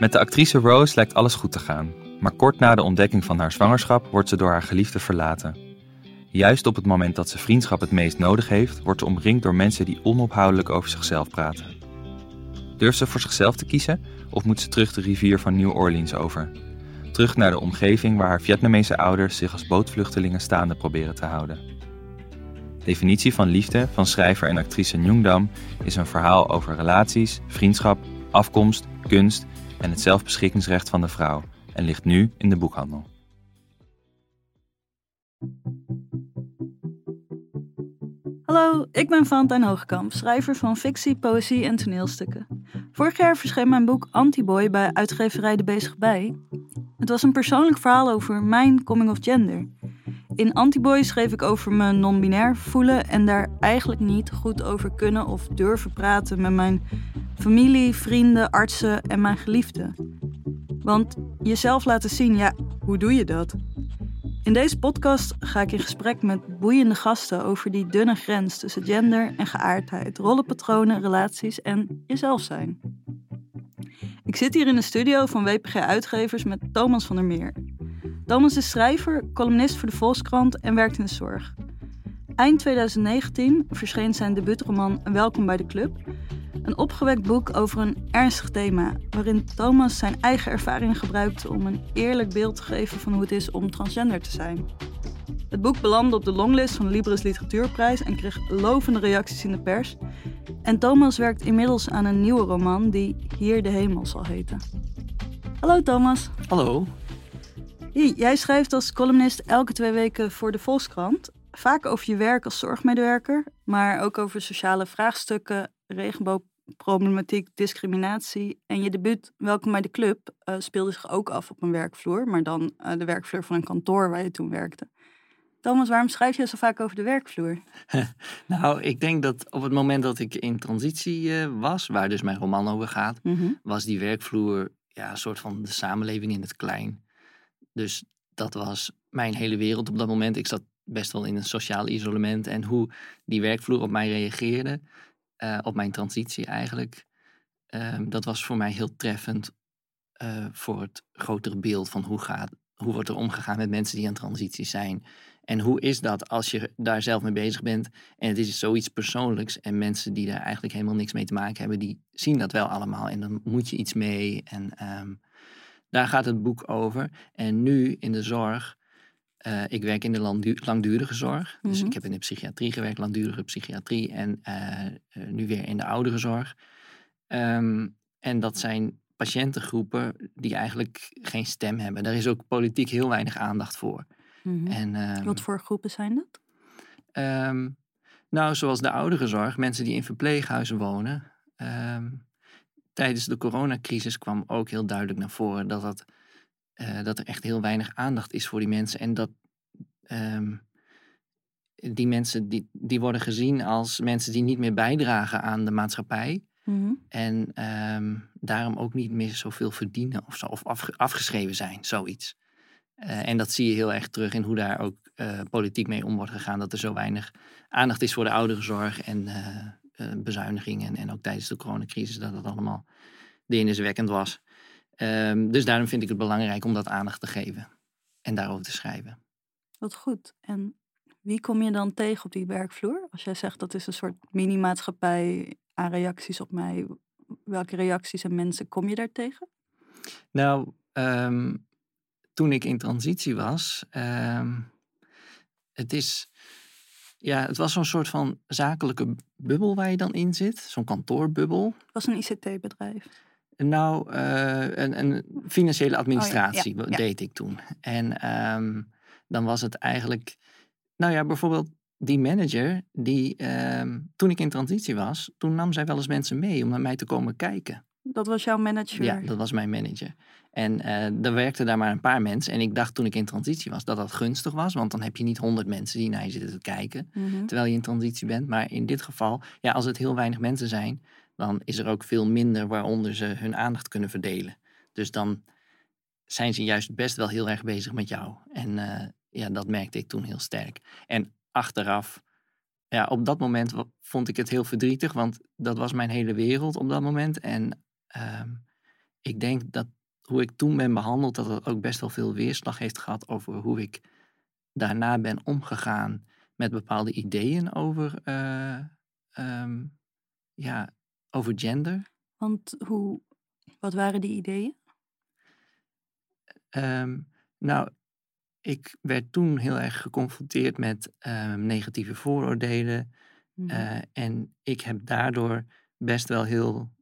Met de actrice Rose lijkt alles goed te gaan, maar kort na de ontdekking van haar zwangerschap wordt ze door haar geliefde verlaten. Juist op het moment dat ze vriendschap het meest nodig heeft, wordt ze omringd door mensen die onophoudelijk over zichzelf praten. Durft ze voor zichzelf te kiezen of moet ze terug de rivier van New Orleans over? Terug naar de omgeving waar haar Vietnamese ouders zich als bootvluchtelingen staande proberen te houden. Definitie van liefde van schrijver en actrice Nguyen Dam is een verhaal over relaties, vriendschap, afkomst, kunst en het zelfbeschikkingsrecht van de vrouw en ligt nu in de boekhandel. Hallo, ik ben Valentijn Hoogkamp, schrijver van fictie, poëzie en toneelstukken. Vorig jaar verscheen mijn boek Antiboy bij uitgeverij De Bezig Bij. Het was een persoonlijk verhaal over mijn coming of gender. In Antiboy schreef ik over me non-binair voelen en daar eigenlijk niet goed over kunnen of durven praten met mijn familie, vrienden, artsen en mijn geliefden. Want jezelf laten zien, ja, hoe doe je dat? In deze podcast ga ik in gesprek met boeiende gasten over die dunne grens tussen gender en geaardheid, rollenpatronen, relaties en jezelf zijn. Ik zit hier in de studio van WPG Uitgevers met Thomas van der Meer. Thomas is schrijver, columnist voor de Volkskrant en werkt in de zorg. Eind 2019 verscheen zijn debuutroman Welkom bij de Club, een opgewekt boek over een ernstig thema, waarin Thomas zijn eigen ervaring gebruikt om een eerlijk beeld te geven van hoe het is om transgender te zijn. Het boek belandde op de longlist van de Libris Literatuurprijs en kreeg lovende reacties in de pers. En Thomas werkt inmiddels aan een nieuwe roman die Hier de Hemel zal heten. Hallo Thomas. Hallo. jij schrijft als columnist elke twee weken voor de Volkskrant. Vaak over je werk als zorgmedewerker, maar ook over sociale vraagstukken, regenboog problematiek, discriminatie. En je debuut Welkom bij de Club uh, speelde zich ook af op een werkvloer, maar dan uh, de werkvloer van een kantoor waar je toen werkte. Thomas, waarom schrijf je zo vaak over de werkvloer? nou, ik denk dat op het moment dat ik in transitie uh, was, waar dus mijn roman over gaat, mm -hmm. was die werkvloer ja, een soort van de samenleving in het klein. Dus dat was mijn hele wereld op dat moment. Ik zat best wel in een sociaal isolement en hoe die werkvloer op mij reageerde, uh, op mijn transitie eigenlijk. Um, dat was voor mij heel treffend uh, voor het grotere beeld van hoe, gaat, hoe wordt er omgegaan met mensen die aan transitie zijn. En hoe is dat als je daar zelf mee bezig bent en het is zoiets persoonlijks en mensen die daar eigenlijk helemaal niks mee te maken hebben, die zien dat wel allemaal en dan moet je iets mee. En um, daar gaat het boek over. En nu in de zorg, uh, ik werk in de langdurige zorg. Dus ik heb in de psychiatrie gewerkt, langdurige psychiatrie en uh, uh, nu weer in de ouderenzorg. Um, en dat zijn patiëntengroepen die eigenlijk geen stem hebben. Daar is ook politiek heel weinig aandacht voor. Mm -hmm. en, um, Wat voor groepen zijn dat? Um, nou, zoals de ouderenzorg, mensen die in verpleeghuizen wonen. tijdens de coronacrisis kwam ook heel duidelijk naar voren dat, dat, uh, dat er echt heel weinig aandacht is voor die mensen. En dat um, die mensen die, die worden gezien als mensen die niet meer bijdragen aan de maatschappij. Mm -hmm. En um, daarom ook niet meer zoveel verdienen of, zo, of afge afgeschreven zijn, zoiets. Uh, en dat zie je heel erg terug in hoe daar ook uh, politiek mee om wordt gegaan. Dat er zo weinig aandacht is voor de ouderenzorg en uh, bezuinigingen. En ook tijdens de coronacrisis dat het allemaal deerniswekkend was. Um, dus daarom vind ik het belangrijk om dat aandacht te geven. En daarover te schrijven. Wat goed. En wie kom je dan tegen op die werkvloer? Als jij zegt dat is een soort mini-maatschappij aan reacties op mij. Welke reacties en mensen kom je daar tegen? Nou, um, toen ik in transitie was, um, het is, ja, het was zo'n soort van zakelijke bubbel waar je dan in zit, zo'n kantoorbubbel. Het was een ICT-bedrijf. Nou, uh, een, een, financiële administratie oh, ja. Ja, ja. deed ik toen. En um, dan was het eigenlijk, nou ja, bijvoorbeeld die manager, die um, toen ik in transitie was, toen nam zij wel eens mensen mee om naar mij te komen kijken. Dat was jouw manager? Ja, dat was mijn manager. En uh, er werkten daar maar een paar mensen. En ik dacht toen ik in transitie was dat dat gunstig was. Want dan heb je niet honderd mensen die naar je zitten te kijken. Mm -hmm. Terwijl je in transitie bent. Maar in dit geval, ja, als het heel weinig mensen zijn. Dan is er ook veel minder waaronder ze hun aandacht kunnen verdelen. Dus dan zijn ze juist best wel heel erg bezig met jou. En uh, ja, dat merkte ik toen heel sterk. En achteraf, ja, op dat moment vond ik het heel verdrietig. Want dat was mijn hele wereld op dat moment. En... Uh, ik denk dat hoe ik toen ben behandeld, dat het ook best wel veel weerslag heeft gehad over hoe ik daarna ben omgegaan met bepaalde ideeën over, eh, ehm, ja, over gender. Want hoe, wat waren die ideeën? Ehm, nou, ik werd toen heel erg geconfronteerd met ehm, negatieve vooroordelen. Mhm. Eh, en ik heb daardoor best wel heel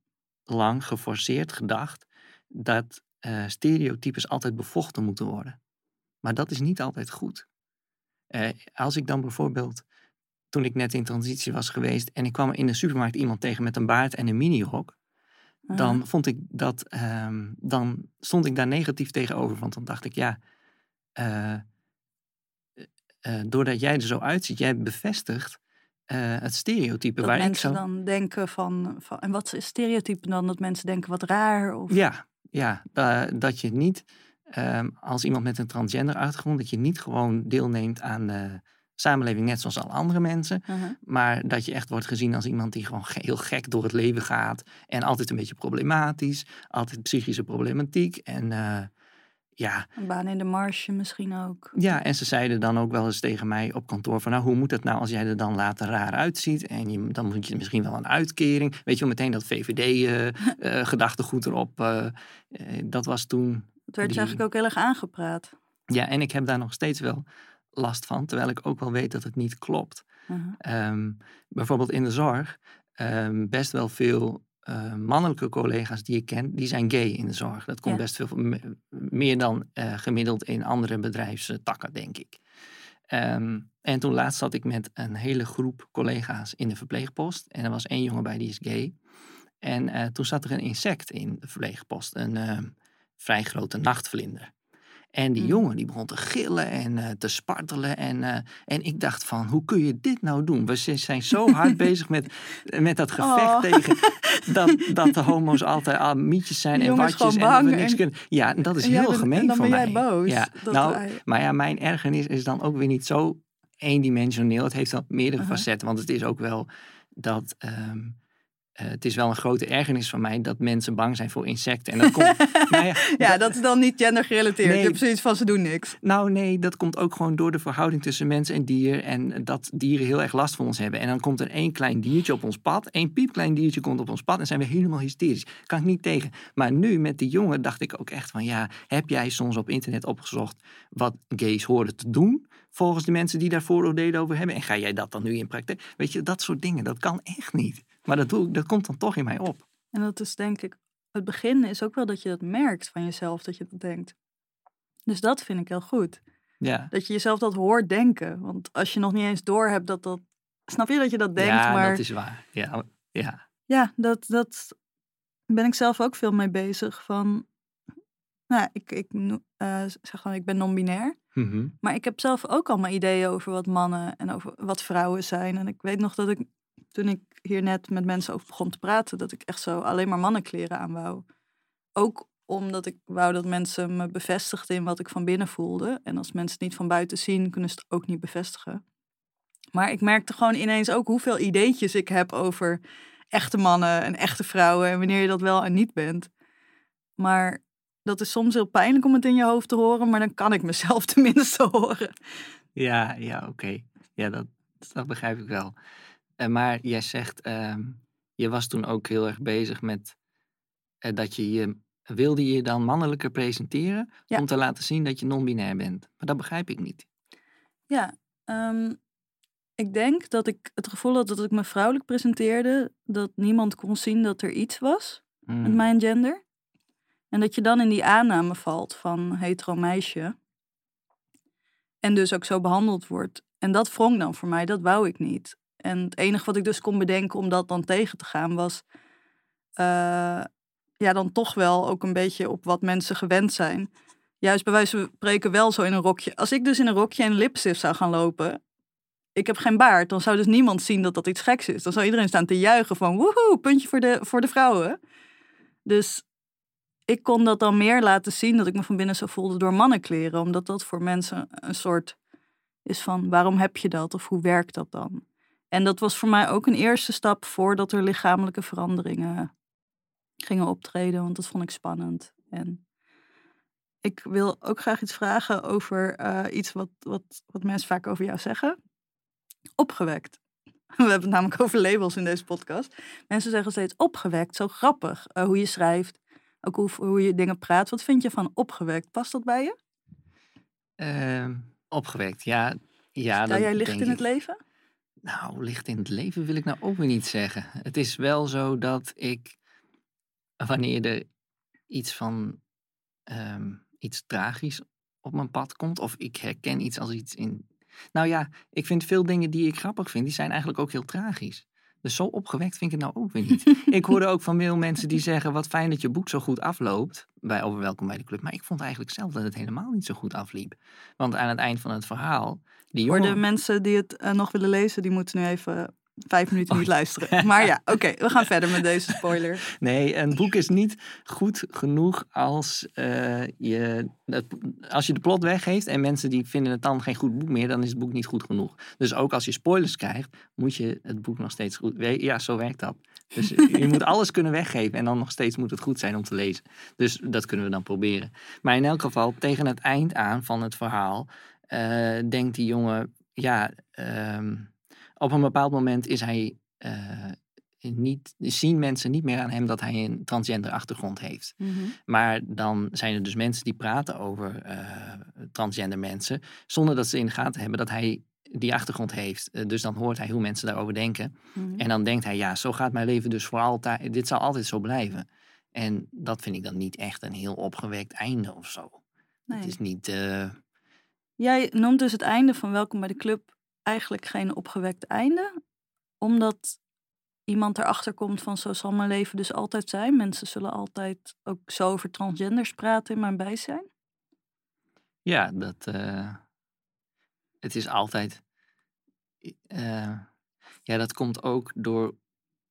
lang geforceerd gedacht dat uh, stereotypes altijd bevochten moeten worden. Maar dat is niet altijd goed. Uh, als ik dan bijvoorbeeld, toen ik net in transitie was geweest en ik kwam in de supermarkt iemand tegen met een baard en een minirok, dan vond ik dat, um, dan stond ik daar negatief tegenover. Want dan dacht ik, ja, uh, doordat jij er zo uitziet, jij bevestigt het stereotype dat waar mensen ik zo... dan denken van, van, en wat is stereotype dan? Dat mensen denken wat raar? Of... Ja, ja dat je niet, um, als iemand met een transgender achtergrond, dat je niet gewoon deelneemt aan samenleving net zoals alle andere mensen. Uh-huh. Maar dat je echt wordt gezien als iemand die gewoon heel gek door het leven gaat. En altijd een beetje problematisch. Altijd psychische problematiek. En uh, ja. Een baan in de marge misschien ook. Ja, en ze zeiden dan ook wel eens tegen mij op kantoor van... nou, hoe moet het nou als jij er dan later raar uitziet? En je, dan moet je misschien wel een uitkering. Weet je wel, meteen dat VVD-gedachtegoed uh, uh, erop. Uh, dat was toen... Het werd die... je eigenlijk ook heel erg aangepraat. Ja, en ik heb daar nog steeds wel last van, terwijl ik ook wel weet dat het niet klopt. Uh-huh. Um, bijvoorbeeld in de zorg, um, best wel veel uh, mannelijke collega's die ik ken, die zijn gay in de zorg. Dat komt ja. best veel meer dan uh, gemiddeld in andere bedrijfstakken, denk ik. Um, en toen laatst zat ik met een hele groep collega's in de verpleegpost. En er was één jongen bij die is gay. En uh, toen zat er een insect in de verpleegpost, een vrij grote nachtvlinder. En die jongen die begon te gillen en uh, te spartelen. En, uh, en ik dacht van, hoe kun je dit nou doen? We zijn zo hard bezig met, met dat gevecht oh. tegen dat, dat de homo's altijd al mietjes zijn en watjes. En dat we niks en... kunnen. Ja, dat is heel bent, gemeen dan van ben mij. jij boos. Ja, nou. Maar ja, mijn ergernis is dan ook weer niet zo eendimensioneel. Het heeft dan meerdere uh -huh. facetten. Want het is ook wel dat... Um, uh, het is wel een grote ergernis van mij dat mensen bang zijn voor insecten. En dat komt, nou ja, ja dat, is dan niet gendergerelateerd. Nee, je hebt zoiets van ze doen niks. Nou nee, dat komt ook gewoon door de verhouding tussen mens en dier. En dat dieren heel erg last van ons hebben. En dan komt er één klein diertje op ons pad. één piepklein diertje komt op ons pad. En zijn we helemaal hysterisch. Kan ik niet tegen. Maar nu met die jongen dacht ik ook echt van ja, heb jij soms op internet opgezocht wat gays horen te doen? Volgens de mensen die daar vooroordelen over hebben. En ga jij dat dan nu in praktijk? Weet je, dat soort dingen, dat kan echt niet. Maar dat, doe, dat komt dan toch in mij op. En dat is denk ik, het begin is ook wel dat je dat merkt van jezelf, dat je dat denkt. Dus dat vind ik heel goed. Ja. Dat je jezelf dat hoort denken. Want als je nog niet eens door hebt dat dat. Snap je dat je dat denkt? Ja, maar... dat is waar. Ja, ja. ja dat, dat ben ik zelf ook veel mee bezig. Van, nou, ik, ik uh, zeg gewoon, ik ben non-binair. Mm -hmm. Maar ik heb zelf ook allemaal ideeën over wat mannen en over wat vrouwen zijn. En ik weet nog dat ik toen ik hier net met mensen over begon te praten, dat ik echt zo alleen maar mannenkleren aan wou. Ook omdat ik wou dat mensen me bevestigden in wat ik van binnen voelde. En als mensen het niet van buiten zien, kunnen ze het ook niet bevestigen. Maar ik merkte gewoon ineens ook hoeveel ideetjes ik heb over echte mannen en echte vrouwen en wanneer je dat wel en niet bent. Maar dat is soms heel pijnlijk om het in je hoofd te horen, maar dan kan ik mezelf tenminste horen. Ja, ja, oké. Ja, dat, dat begrijp ik wel. Uh, maar jij zegt, uh, je was toen ook heel erg bezig met uh, dat je je, wilde je dan mannelijker presenteren ja. om te laten zien dat je non-binair bent. Maar dat begrijp ik niet. Ja, um, ik denk dat ik het gevoel had dat ik me vrouwelijk presenteerde, dat niemand kon zien dat er iets was met mijn gender. En dat je dan in die aanname valt van hetero meisje. En dus ook zo behandeld wordt. En dat wrong dan voor mij, dat wou ik niet. En het enige wat ik dus kon bedenken om dat dan tegen te gaan was. Uh, ja, dan toch wel ook een beetje op wat mensen gewend zijn. Juist bij wijze van spreken wel zo in een rokje. Als ik dus in een rokje en lipstift zou gaan lopen. Ik heb geen baard. Dan zou dus niemand zien dat dat iets geks is. Dan zou iedereen staan te juichen van woehoe, puntje voor de, voor de vrouwen. Dus ik kon dat dan meer laten zien dat ik me van binnen zo voelde door mannenkleren. Omdat dat voor mensen een soort is van waarom heb je dat of hoe werkt dat dan? En dat was voor mij ook een eerste stap voordat er lichamelijke veranderingen gingen optreden, want dat vond ik spannend. En ik wil ook graag iets vragen over eh, iets wat, wat, wat mensen vaak over jou zeggen. Opgewekt. We hebben het namelijk over labels in deze podcast. Mensen zeggen steeds opgewekt, zo grappig. Uh, hoe je schrijft, ook hoe, hoe je dingen praat. Wat vind je van opgewekt? Past dat bij je? Uh, opgewekt, ja. ja Sta jij licht in het leven? Nou, licht in het leven wil ik nou ook weer niet zeggen. Het is wel zo dat ik, wanneer er iets van um, iets tragisch op mijn pad komt, of ik herken iets als iets in. Nou ja, ik vind veel dingen die ik grappig vind, die zijn eigenlijk ook heel tragisch. Dus zo opgewekt vind ik het nou ook weer niet. ik hoorde ook van veel mensen die zeggen: Wat fijn dat je boek zo goed afloopt. Bij Over Welkom bij de Club. Maar ik vond eigenlijk zelf dat het helemaal niet zo goed afliep. Want aan het eind van het verhaal. Die jongen... Voor de mensen die het uh, nog willen lezen, die moeten nu even vijf minuten niet luisteren. Maar ja, oké, we gaan verder met deze spoiler. Nee, een boek is niet goed genoeg als, uh, je, als je de plot weggeeft en mensen die vinden het dan geen goed boek meer, dan is het boek niet goed genoeg. Dus ook als je spoilers krijgt, moet je het boek nog steeds goed... Ja, zo werkt dat. Dus je moet alles kunnen weggeven en dan nog steeds moet het goed zijn om te lezen. Dus dat kunnen we dan proberen. Maar in elk geval, tegen het eind aan van het verhaal, uh, denkt die jongen, ja... Uh, op een bepaald moment is hij, uh, niet, zien mensen niet meer aan hem dat hij een transgender achtergrond heeft. Mhm. Maar dan zijn er dus mensen die praten over uh, transgender mensen, zonder dat ze in de gaten hebben dat hij die achtergrond heeft. Uh, dus dan hoort hij hoe mensen daarover denken. Mhm. En dan denkt hij, ja, zo gaat mijn leven dus voor altijd, dit zal altijd zo blijven. En dat vind ik dan niet echt een heel opgewekt einde of zo. Nee. Het is niet. Jij noemt dus het einde van Welkom bij de Club eigenlijk geen opgewekt einde, omdat iemand erachter komt van zo zal mijn leven dus altijd zijn. Mensen zullen altijd ook zo over transgenders praten in mijn bijzijn. Ja, dat. Uh, het is altijd. Uh, ja, dat komt ook door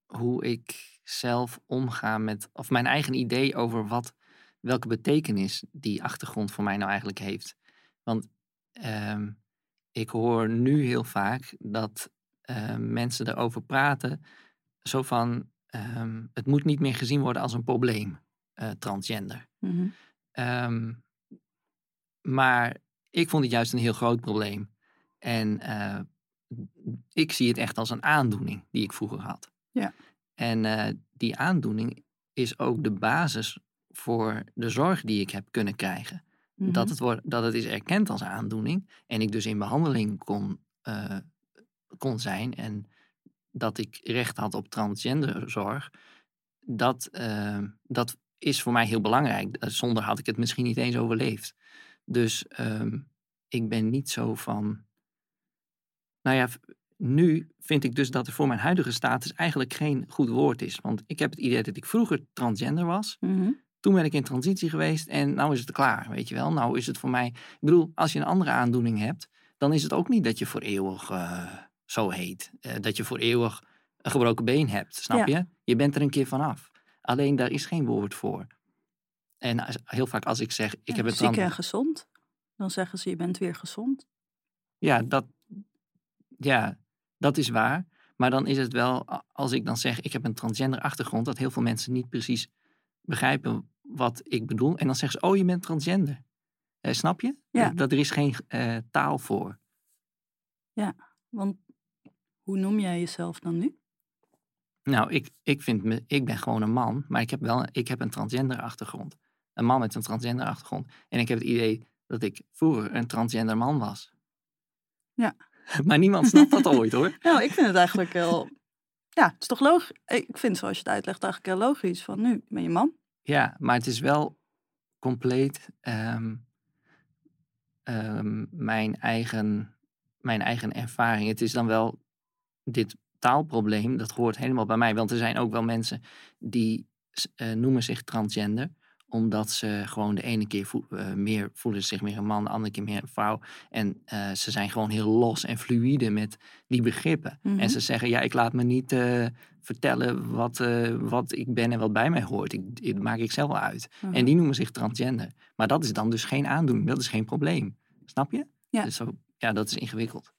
hoe ik zelf omga met. of mijn eigen idee over wat. welke betekenis die achtergrond voor mij nou eigenlijk heeft. Want. Uh, ik hoor nu heel vaak dat uh, mensen erover praten, zo van, um, het moet niet meer gezien worden als een probleem, uh, transgender. Mm um, maar ik vond het juist een heel groot probleem. En uh, ik zie het echt als een aandoening die ik vroeger had. Ja. En die aandoening is ook de basis voor de zorg die ik heb kunnen krijgen. Dat, mhm. het wordt, dat het is erkend als aandoening en ik dus in behandeling kon, uh, kon zijn en dat ik recht had op transgenderzorg, dat, uh, dat is voor mij heel belangrijk. Eh, zonder had ik het misschien niet eens overleefd. Dus uh, ik ben niet zo van. Nou ja, nu vind ik dus dat er voor mijn huidige status eigenlijk geen goed woord is. Want ik heb het idee dat ik vroeger transgender was. Mm toen ben ik in transitie geweest en nou is het klaar, weet je wel. Nou is het voor mij, ik bedoel, als je een andere aandoening hebt, dan is het ook niet dat je voor eeuwig uh, zo heet. Uh, dat je voor eeuwig een gebroken been hebt, snap je? Je bent er een keer vanaf. Alleen daar is geen woord voor. En heel vaak als ik zeg, ik ja, heb het ziek en gezond, dan zeggen ze je bent weer gezond. Ja, dat, ja, dat is waar. Maar dan is het wel, als ik dan zeg, ik heb een transgender achtergrond, dat heel veel mensen niet precies begrijpen wat ik bedoel. En dan zeggen ze, oh, je bent transgender. Eh, snap je? Ja. Dat, er is geen uh, taal voor. Ja, want hoe noem jij jezelf dan nu? Nou, ik, ik, vind me, ik ben gewoon een man, maar ik heb wel ik heb een transgender achtergrond. Een man met een transgender achtergrond. En ik heb het idee dat ik vroeger een transgender man was. Ja. maar niemand snapt dat ooit hoor. Nou, ik vind het eigenlijk heel... Ja, het is toch logisch. Ik vind zoals je het uitlegt eigenlijk heel logisch. Van nu ben je man, ja, maar het is wel compleet um, um, mijn, eigen, mijn eigen ervaring. Het is dan wel dit taalprobleem, dat hoort helemaal bij mij. Want er zijn ook wel mensen die uh, noemen zich transgender omdat ze gewoon de ene keer uh, meer voelen zich meer een man, de andere keer meer een vrouw. En uh, ze zijn gewoon heel los en fluïde met die begrippen. En mhm. ze zeggen, ja, ik laat me niet uh, vertellen wat, wat ik ben en wat bij mij hoort. Ik, dat maak ik zelf wel uit. En die noemen zich transgender. Maar dat is dan dus geen aandoening, dat is geen probleem. Snap je? Ja. Dus zo, ja, dat is ingewikkeld.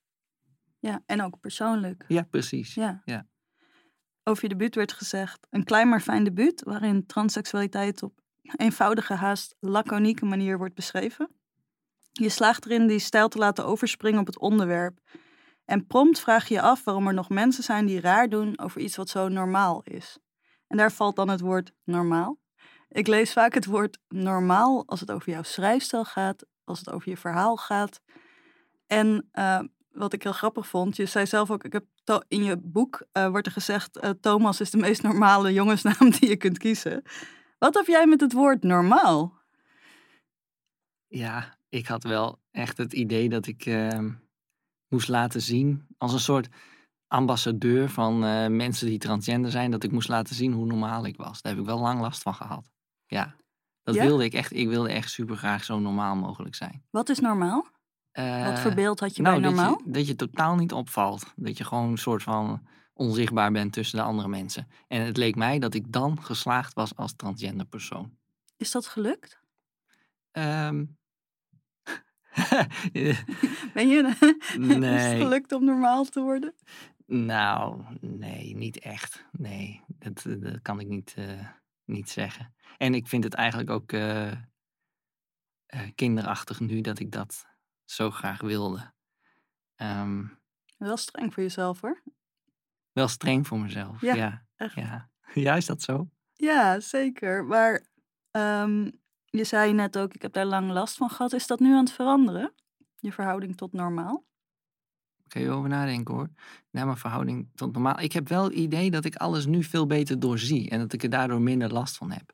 Ja, en ook persoonlijk. Ja, precies. Ja. ja. over je debuut werd gezegd: een klein maar fijn debuut waarin transseksualiteit op eenvoudige, haast laconieke manier wordt beschreven. Je slaagt erin die stijl te laten overspringen op het onderwerp. En prompt vraag je je af waarom er nog mensen zijn die raar doen over iets wat zo normaal is. En daar valt dan het woord normaal. Ik lees vaak het woord normaal als het over jouw schrijfstijl gaat, als het over je verhaal gaat. En uh, wat ik heel grappig vond, je zei zelf ook, ik heb in je boek uh, wordt er gezegd, uh, Thomas is de meest normale jongensnaam die je kunt kiezen. Wat heb jij met het woord normaal? Ja, ik had wel echt het idee dat ik ehm, moest laten zien, als een soort ambassadeur van mensen die transgender zijn, dat ik moest laten zien hoe normaal ik was. Daar heb ik wel lang last van gehad. Ja, dat wilde ik echt. Ik wilde echt super graag zo normaal mogelijk zijn. Wat is normaal? Wat voor eh, beeld had je nou, bij normaal? Dat je, dat je totaal niet opvalt. Dat je gewoon een soort van onzichtbaar bent tussen de andere mensen. En het leek mij dat ik dan geslaagd was als transgender persoon. Is dat gelukt? Um... ben je... Nee. Is het gelukt om normaal te worden? Nou, nee, niet echt. Nee, dat, dat kan ik niet, uh, niet zeggen. En ik vind het eigenlijk ook uh, uh, kinderachtig nu dat ik dat zo graag wilde. Um, wel streng voor jezelf hoor. Wel streng voor mezelf, ja. Ja, echt. ja. ja is dat zo? Ja, zeker. Maar um, je zei net ook, ik heb daar lang last van gehad. Is dat nu aan het veranderen? Je verhouding tot normaal? Kun je over nadenken hoor. Naar mijn verhouding tot normaal. Ik heb wel het idee dat ik alles nu veel beter doorzie. En dat ik er daardoor minder last van heb.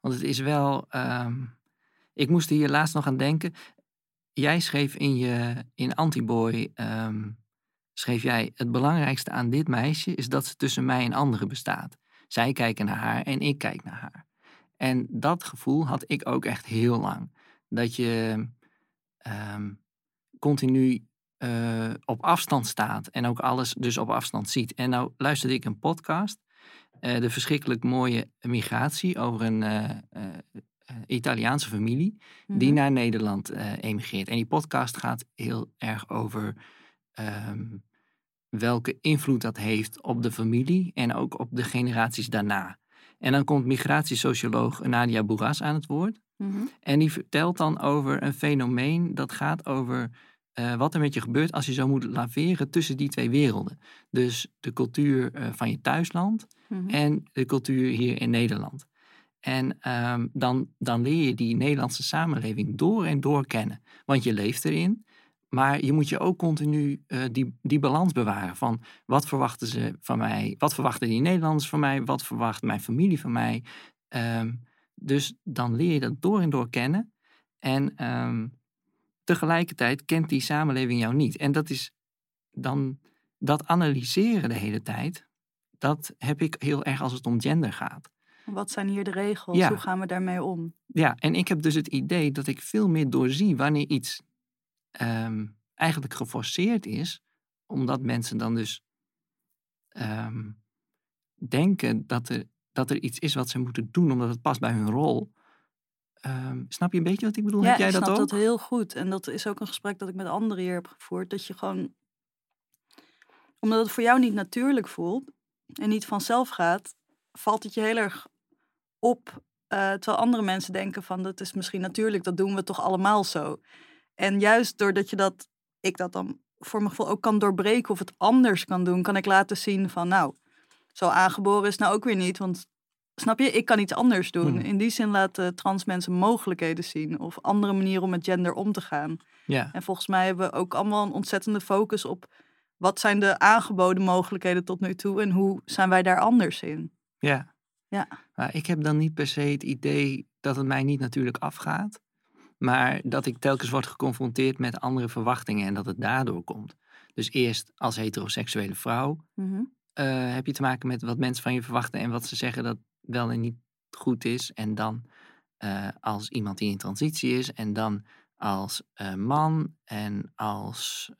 Want het is wel. Um, ik moest hier laatst nog aan denken jij schreef in je in Antiboy, um, schreef jij, het belangrijkste aan dit meisje is dat ze tussen mij en anderen bestaat. Zij kijken naar haar en ik kijk naar haar. En dat gevoel had ik ook echt heel lang. Dat je um, continu uh, op afstand staat en ook alles dus op afstand ziet. En nou luisterde ik een podcast, uh, de verschrikkelijk mooie migratie over een uh, eh, Italiaanse familie die mhm. naar Nederland emigreert. En die podcast gaat heel erg over ehm, welke invloed dat heeft op de familie en ook op de generaties daarna. En dan komt migratiesocioloog Nadia Bourras aan het woord. Mhm. En die vertelt dan over een fenomeen dat gaat over uh, wat er met je gebeurt als je zo moet laveren tussen die twee werelden. Dus de cultuur van je thuisland mhm. en de cultuur hier in Nederland. En um, dan, dan leer je die Nederlandse samenleving door en door kennen. Want je leeft erin. Maar je moet je ook continu uh, die, die balans bewaren van wat verwachten ze van mij, wat verwachten die Nederlanders van mij, wat verwacht mijn familie van mij. Um, dus dan leer je dat door en door kennen. En um, tegelijkertijd kent die samenleving jou niet. En dat is dan dat analyseren de hele tijd, dat heb ik heel erg als het om gender gaat. Wat zijn hier de regels? Hoe gaan we daarmee om? Ja, en ik heb dus het idee dat ik veel meer doorzie wanneer iets um, eigenlijk geforceerd is, omdat mensen dan dus um, denken dat er, dat er iets is wat ze moeten doen omdat het past bij hun rol. Um, snap je een beetje wat ik bedoel? Ja, heb jij ik snap dat ook? dat heel goed. En dat is ook een gesprek dat ik met anderen hier heb gevoerd. Dat je gewoon, omdat het voor jou niet natuurlijk voelt en niet vanzelf gaat, valt het je heel erg op. Uh, terwijl andere mensen denken van dat is misschien natuurlijk, dat doen we toch allemaal zo. En juist doordat je dat, ik dat dan voor mijn gevoel ook kan doorbreken of het anders kan doen, kan ik laten zien van nou, zo aangeboren is nou ook weer niet. Want snap je, ik kan iets anders doen. Hmm. In die zin laten trans mensen mogelijkheden zien of andere manieren om met gender om te gaan. Ja. En volgens mij hebben we ook allemaal een ontzettende focus op wat zijn de aangeboden mogelijkheden tot nu toe en hoe zijn wij daar anders in. Ja. Ja. Maar ik heb dan niet per se het idee dat het mij niet natuurlijk afgaat. Maar dat ik telkens word geconfronteerd met andere verwachtingen en dat het daardoor komt. Dus eerst als heteroseksuele vrouw mhm. eh, heb je te maken met wat mensen van je verwachten en wat ze zeggen dat wel en niet goed is. En dan uh, als iemand die in transitie is en dan als uh, man en als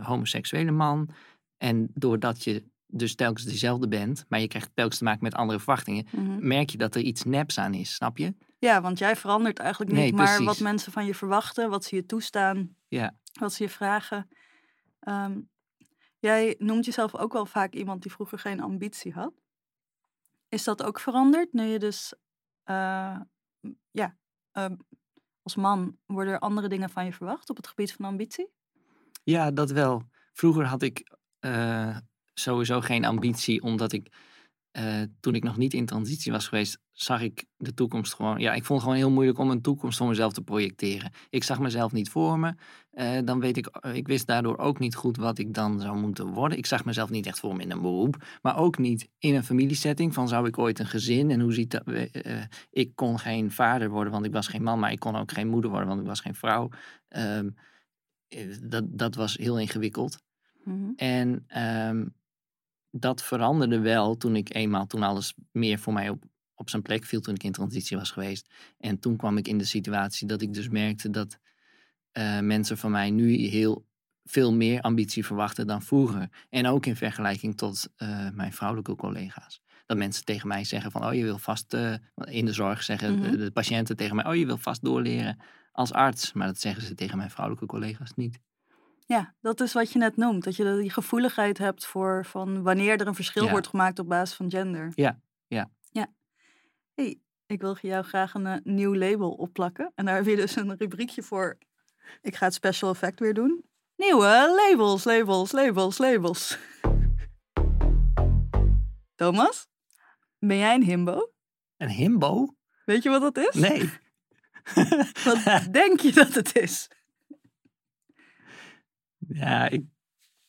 homoseksuele man. En doordat je dus telkens dezelfde bent, maar je krijgt telkens te maken met andere verwachtingen, mhm. merk je dat er iets neps aan is, snap je? Ja, want jij verandert eigenlijk niet maar wat mensen van je verwachten, wat ze je toestaan, ja. wat ze je vragen. Ehm, Jij noemt jezelf ook wel vaak iemand die vroeger geen ambitie had. Is dat ook veranderd nu je dus, uh, ja, uh, als man worden er andere dingen van je verwacht op het gebied van ambitie? Ja, dat wel. Vroeger had ik uh, sowieso geen ambitie, omdat ik uh, toen ik nog niet in transitie was geweest, zag ik de toekomst gewoon. Ja, ik vond het gewoon heel moeilijk om een toekomst voor mezelf te projecteren. Ik zag mezelf niet voor me. Uh, dan weet ik, ik wist daardoor ook niet goed wat ik dan zou moeten worden. Ik zag mezelf niet echt voor me in een beroep, maar ook niet in een familiesetting. Van zou ik ooit een gezin en hoe ziet dat? Uh, ik kon geen vader worden, want ik was geen man, maar ik kon ook geen moeder worden, want ik was geen vrouw. Um, dat, dat was heel ingewikkeld. Mm -hmm. En um, dat veranderde wel toen ik eenmaal, toen alles meer voor mij op, op zijn plek viel, toen ik in transitie was geweest. En toen kwam ik in de situatie dat ik dus merkte dat uh, mensen van mij nu heel veel meer ambitie verwachten dan vroeger. En ook in vergelijking tot uh, mijn vrouwelijke collega's. Dat mensen tegen mij zeggen van, oh je wil vast, uh, in de zorg zeggen mm -hmm. de, de patiënten tegen mij, oh je wil vast doorleren als arts. Maar dat zeggen ze tegen mijn vrouwelijke collega's niet. Ja, dat is wat je net noemt. Dat je die gevoeligheid hebt voor van wanneer er een verschil Ja. wordt gemaakt op basis van gender. Ja, ja. hey, ik wil jou graag een eh, nieuw label opplakken. En daar heb je dus een rubriekje voor. Ik ga het special effect weer doen. Nieuwe labels, labels, labels, labels. Thomas, ben jij een himbo? Een himbo? Weet je wat dat is? Nee. Wat denk je dat het is? Ja, ik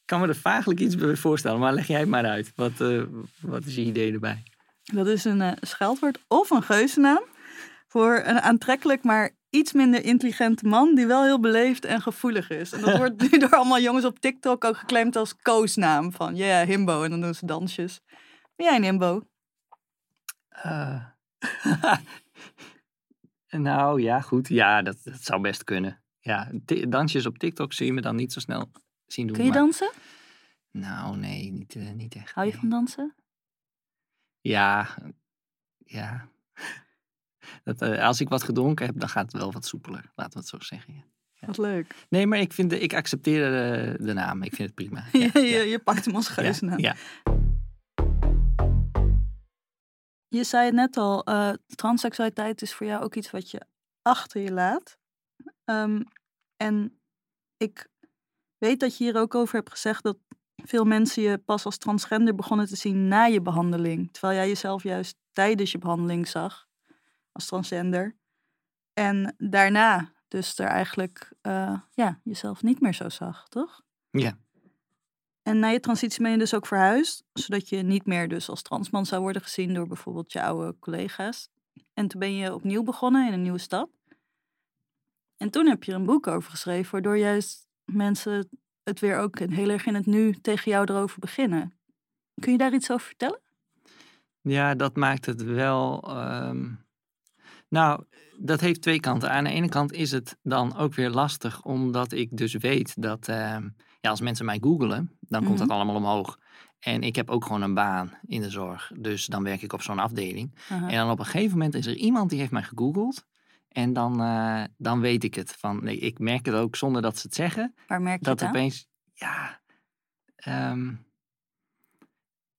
kan me er vaaglijk iets bij voorstellen, maar leg jij het maar uit. Wat, eh, wat is je idee erbij? Dat is een eh, scheldwoord of een geuzennaam voor een aantrekkelijk, maar iets minder intelligente man die wel heel beleefd en gevoelig is. En dat wordt nu door allemaal jongens op TikTok ook geclaimd als koosnaam van ja, yeah, himbo. En dan doen ze dansjes. Ben jij een himbo? Uh, nou ja, goed. Ja, dat, dat zou best kunnen. Ja, dansjes op TikTok zie je me dan niet zo snel zien doen. Kun je maar... dansen? Nou, nee, niet, uh, niet echt. Hou je nee. van dansen? Ja, ja. Dat, uh, als ik wat gedronken heb, dan gaat het wel wat soepeler. Laten we het zo zeggen. Ja. Ja. Wat leuk. Nee, maar ik, vind de, ik accepteer de, de, naam. Ik vind het prima. Ja, je, pakt hem als geuzennaam. Ja, Je zei het net al, uh, transseksualiteit is voor jou ook iets wat je achter je laat. Um, en ik weet dat je hier ook over hebt gezegd dat veel mensen je pas als transgender begonnen te zien na je behandeling. Terwijl jij jezelf juist tijdens je behandeling zag als transgender. En daarna dus er eigenlijk uh, ja, jezelf niet meer zo zag, toch? Ja. En na je transitie ben je dus ook verhuisd, zodat je niet meer dus als transman zou worden gezien door bijvoorbeeld je oude collega's. En toen ben je opnieuw begonnen in een nieuwe stad. En toen heb je er een boek over geschreven, waardoor juist mensen het weer ook heel erg in het nu tegen jou erover beginnen. Kun je daar iets over vertellen? Ja, dat maakt het wel. Um... Nou, dat heeft twee kanten. Aan de ene kant is het dan ook weer lastig, omdat ik dus weet dat uh, ja, als mensen mij googelen, dan komt Mhm. dat allemaal omhoog. En ik heb ook gewoon een baan in de zorg, dus dan werk ik op zo'n afdeling. En dan op een gegeven moment is er iemand die heeft mij gegoogeld. En dan, uh, dan weet ik het. Van, nee, ik merk het ook zonder dat ze het zeggen. Waar merk je dat het opeens, ja, um,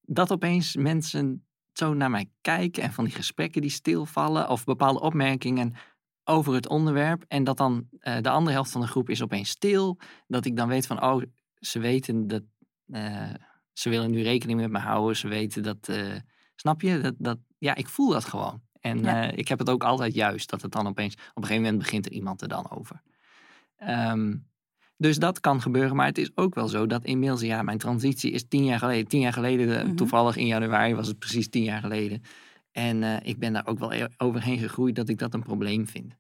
dat opeens mensen zo naar mij kijken en van die gesprekken die stilvallen of bepaalde opmerkingen over het onderwerp en dat dan uh, de andere helft van de groep is opeens stil, dat ik dan weet van, oh, ze weten dat, uh, ze willen nu rekening met me houden, ze weten dat, snap je, dat, dat, ja, ik voel dat gewoon. En ja. ik heb het ook altijd juist, dat het dan opeens, op een gegeven moment begint er iemand er dan over. Um, dus dat kan gebeuren, maar het is ook wel zo dat inmiddels, ja, mijn transitie is tien jaar geleden. Tien jaar geleden, mm -hmm. toevallig in januari was het precies tien jaar geleden. En uh, ik ben daar ook wel e-, overheen gegroeid dat ik dat een probleem vind.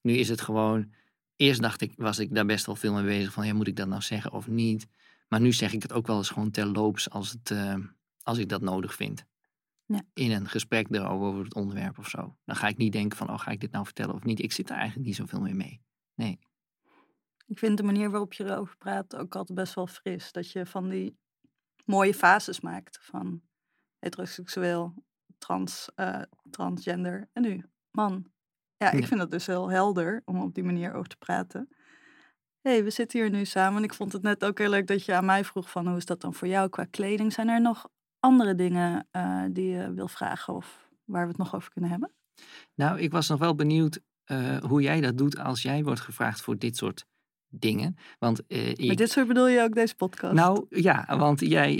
Nu is het gewoon, eerst dacht ik, was ik daar best wel veel mee bezig van, ja, moet ik dat nou zeggen of niet? Maar nu zeg ik het ook wel eens gewoon terloops als, het, uh, als ik dat nodig vind. Ja. In een gesprek erover over het onderwerp of zo. Dan ga ik niet denken van, oh, ga ik dit nou vertellen of niet? Ik zit er eigenlijk niet zoveel meer mee. Nee. Ik vind de manier waarop je erover praat ook altijd best wel fris. Dat je van die mooie fases maakt. Van heteroseksueel, trans, uh, transgender en nu man. Ja, ik Ja. vind dat dus heel helder om op die manier over te praten. hey, we zitten hier nu samen. En ik vond het net ook heel leuk dat je aan mij vroeg van hoe is dat dan voor jou qua kleding? Zijn er nog andere dingen uh, die je wil vragen of waar we het nog over kunnen hebben? Nou, ik was nog wel benieuwd uh, hoe jij dat doet als jij wordt gevraagd voor dit soort dingen. Want, uh, ik... Met dit soort bedoel je ook deze podcast? Nou ja, want jij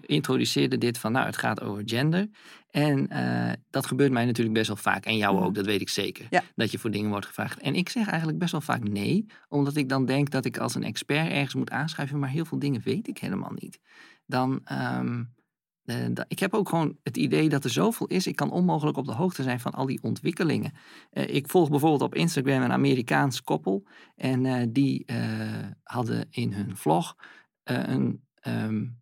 introduceerde dit van, nou het gaat over gender. En uh, dat gebeurt mij natuurlijk best wel vaak. En jou mhm. ook, dat weet ik zeker. Ja. Dat je voor dingen wordt gevraagd. En ik zeg eigenlijk best wel vaak nee. Omdat ik dan denk dat ik als een expert ergens moet aanschrijven. Maar heel veel dingen weet ik helemaal niet. Dan... Um, uh, ik heb ook gewoon het idee dat er zoveel is. Ik kan onmogelijk op de hoogte zijn van al die ontwikkelingen. Uh, ik volg bijvoorbeeld op Instagram een Amerikaans koppel. En uh, die hadden in hun vlog een um,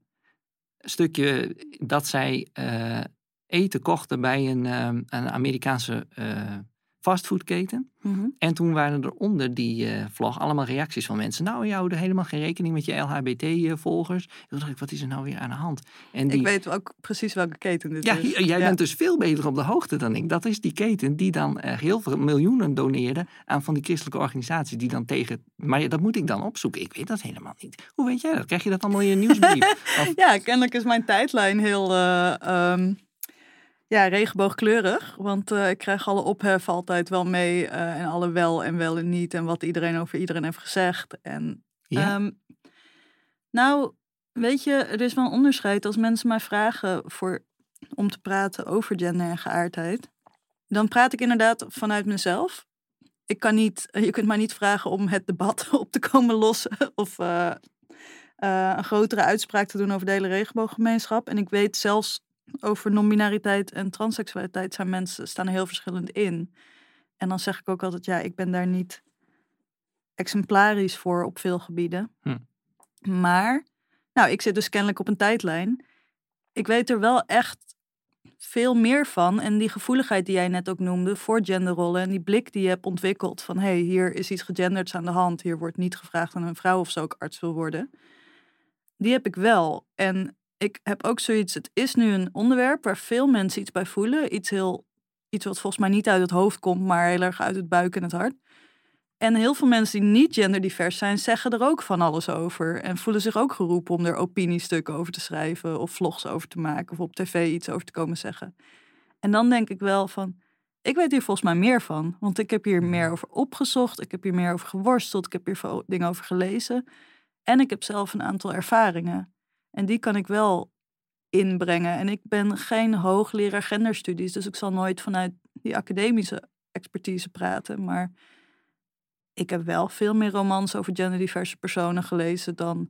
stukje dat zij eten kochten bij een, um, een Amerikaanse fastfoodketen. Mm En toen waren er onder die uh, vlog allemaal reacties van mensen. Nou, je houdt helemaal geen rekening met je LHBT-volgers. Toen dacht ik, wat is er nou weer aan de hand? En die... Ik weet ook precies welke keten dit ja, is. Jij bent dus veel beter op de hoogte dan ik. Dat is die keten die dan uh, heel veel miljoenen doneerde aan van die christelijke organisaties. Die dan tegen... Maar dat moet ik dan opzoeken. Ik weet dat helemaal niet. Hoe weet jij dat? Krijg je dat allemaal in je nieuwsbrief? of... Ja, kennelijk is mijn tijdlijn heel... Uh, um ja, regenboogkleurig. Want uh, ik krijg alle ophef altijd wel mee. Uh, en alle wel en wel en niet. En wat iedereen over iedereen heeft gezegd. En, ja. Um, nou, weet je, er is wel een onderscheid. Als mensen mij vragen voor, om te praten over gender en geaardheid. Dan praat ik inderdaad vanuit mezelf. Ik kan niet, je kunt mij niet vragen om het debat op te komen lossen. Of uh, een grotere uitspraak te doen over de hele regenbooggemeenschap. En ik weet zelfs over non-binariteit en transseksualiteit zijn mensen staan er heel verschillend in. En dan zeg ik ook altijd, ja, ik ben daar niet exemplarisch voor op veel gebieden. Hm. Maar, nou, ik zit dus kennelijk op een tijdlijn. Ik weet er wel echt veel meer van. En die gevoeligheid die jij net ook noemde voor genderrollen en die blik die je hebt ontwikkeld van hé, hey, hier is iets gegenderd aan de hand, hier wordt niet gevraagd aan een vrouw of zo ook arts wil worden. Die heb ik wel. En ik heb ook zoiets, het is nu een onderwerp waar veel mensen iets bij voelen. Iets, heel, iets wat volgens mij niet uit het hoofd komt, maar heel erg uit het buik en het hart. En heel veel mensen die niet genderdivers zijn, zeggen er ook van alles over. En voelen zich ook geroepen om er opiniestukken over te schrijven. Of vlogs over te maken. Of op tv iets over te komen zeggen. En dan denk ik wel van, ik weet hier volgens mij meer van. Want ik heb hier meer over opgezocht. Ik heb hier meer over geworsteld. Ik heb hier dingen over gelezen. En ik heb zelf een aantal ervaringen. En die kan ik wel inbrengen. En ik ben geen hoogleraar genderstudies, dus ik zal nooit vanuit die academische expertise praten. Maar ik heb wel veel meer romans over genderdiverse personen gelezen dan,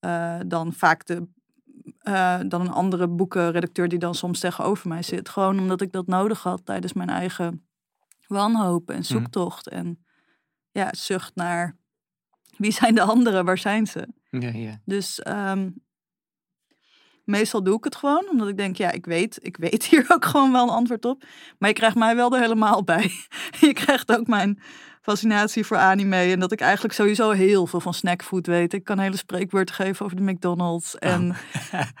uh, dan vaak de, uh, dan een andere boekenredacteur die dan soms tegenover mij zit. Gewoon omdat ik dat nodig had tijdens mijn eigen wanhoop en mhm. zoektocht. En ja, zucht naar wie zijn de anderen, waar zijn ze? Ja, ja. Dus um, Meestal doe ik het gewoon, omdat ik denk, ja, ik weet, ik weet hier ook gewoon wel een antwoord op. Maar je krijgt mij wel er helemaal bij. je krijgt ook mijn fascinatie voor anime en dat ik eigenlijk sowieso heel veel van snackfood weet. Ik kan hele spreekwoorden geven over de McDonald's. Oh. En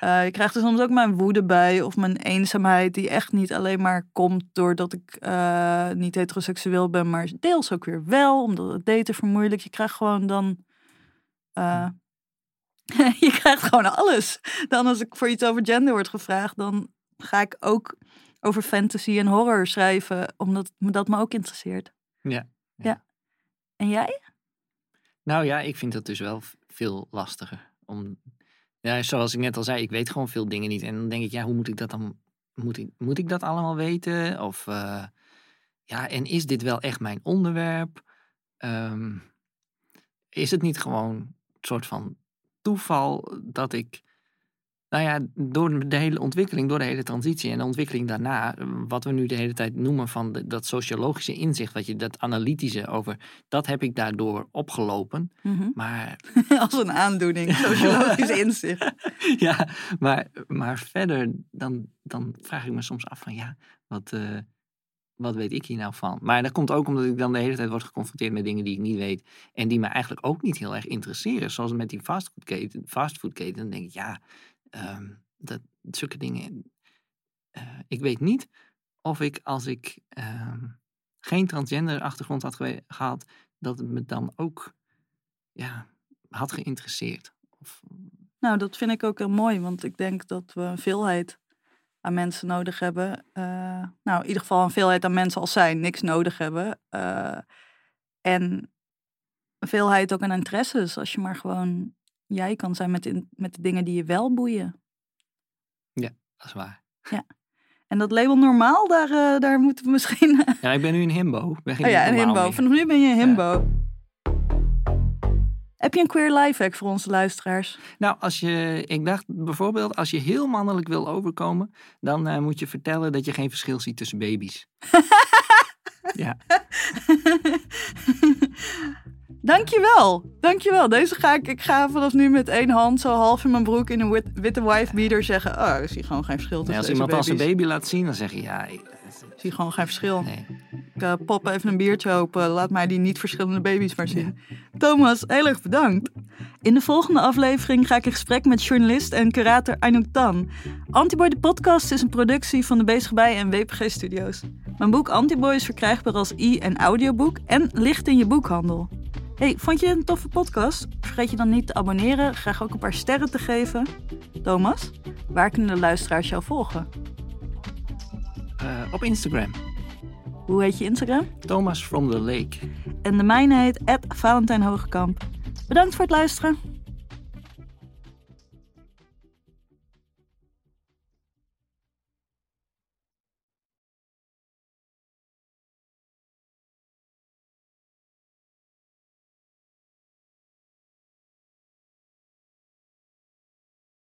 uh, je krijgt er soms ook mijn woede bij of mijn eenzaamheid, die echt niet alleen maar komt doordat ik uh, niet heteroseksueel ben, maar deels ook weer wel, omdat het daten vermoeilijk. Je krijgt gewoon dan uh, je krijgt gewoon alles. Dan als ik voor iets over gender word gevraagd, dan ga ik ook over fantasy en horror schrijven, omdat me dat me ook interesseert. Ja. Ja. En jij? Nou ja, ik vind dat dus wel veel lastiger. Om, ja, zoals ik net al zei, ik weet gewoon veel dingen niet. En dan denk ik, ja, hoe moet ik dat dan? Moet ik, moet ik dat allemaal weten? Of uh, ja, en is dit wel echt mijn onderwerp? Um, is het niet gewoon een soort van toeval dat ik, nou ja, door de hele ontwikkeling, door de hele transitie en de ontwikkeling daarna, wat we nu de hele tijd noemen van dat sociologische inzicht, wat je dat analytische over, dat heb ik daardoor opgelopen. Mhm. Maar als een aandoening, sociologisch inzicht. ja, maar, maar verder dan, dan vraag ik me soms af van ja, wat. Uh, wat weet ik hier nou van? Maar dat komt ook omdat ik dan de hele tijd word geconfronteerd met dingen die ik niet weet. En die me eigenlijk ook niet heel erg interesseren. Zoals met die fastfoodketen. Fastfoodketen dan denk ik, ja, um, dat, zulke dingen. Uh, ik weet niet of ik als ik um, geen transgender achtergrond had gehad, dat het me dan ook ja, had geïnteresseerd. Of... Nou, dat vind ik ook heel mooi, want ik denk dat we een veelheid aan mensen nodig hebben. Uh, nou, in ieder geval een veelheid aan mensen als zij niks nodig hebben. Uh, en een veelheid ook aan interesses, als je maar gewoon jij kan zijn met, in, met de dingen die je wel boeien. Ja, dat is waar. Ja. En dat label normaal, daar, uh, daar moeten we misschien... ja, ik ben nu een himbo. Ben oh ja, een himbo. Vanaf nu ben je een himbo. Ja. Heb je een queer life hack voor onze luisteraars? Nou, als je, ik dacht bijvoorbeeld, als je heel mannelijk wil overkomen, dan uh, moet je vertellen dat je geen verschil ziet tussen baby's. ja. Dankjewel, dankjewel. Deze ga ik, ik ga vanaf nu met één hand zo half in mijn broek in een wit, witte wife beater zeggen, oh, ik zie gewoon geen verschil tussen nee, Als iemand als een baby laat zien, dan zeg je, ja... Ik, zie gewoon geen verschil. Nee. Ik uh, pop even een biertje open, laat mij die niet verschillende baby's maar zien. Thomas, heel erg bedankt. In de volgende aflevering ga ik in gesprek met journalist en curator Anouk Tan. Antiboy de podcast is een productie van de Bezig Bij en WPG Studios. Mijn boek Antiboy is verkrijgbaar als e- en audioboek en ligt in je boekhandel. Hey, vond je het een toffe podcast? Vergeet je dan niet te abonneren, graag ook een paar sterren te geven. Thomas, waar kunnen de luisteraars jou volgen? Uh, op Instagram. Hoe heet je Instagram? Thomas from the Lake. En de mijne heet Valentijn Hogekamp. Bedankt voor het luisteren.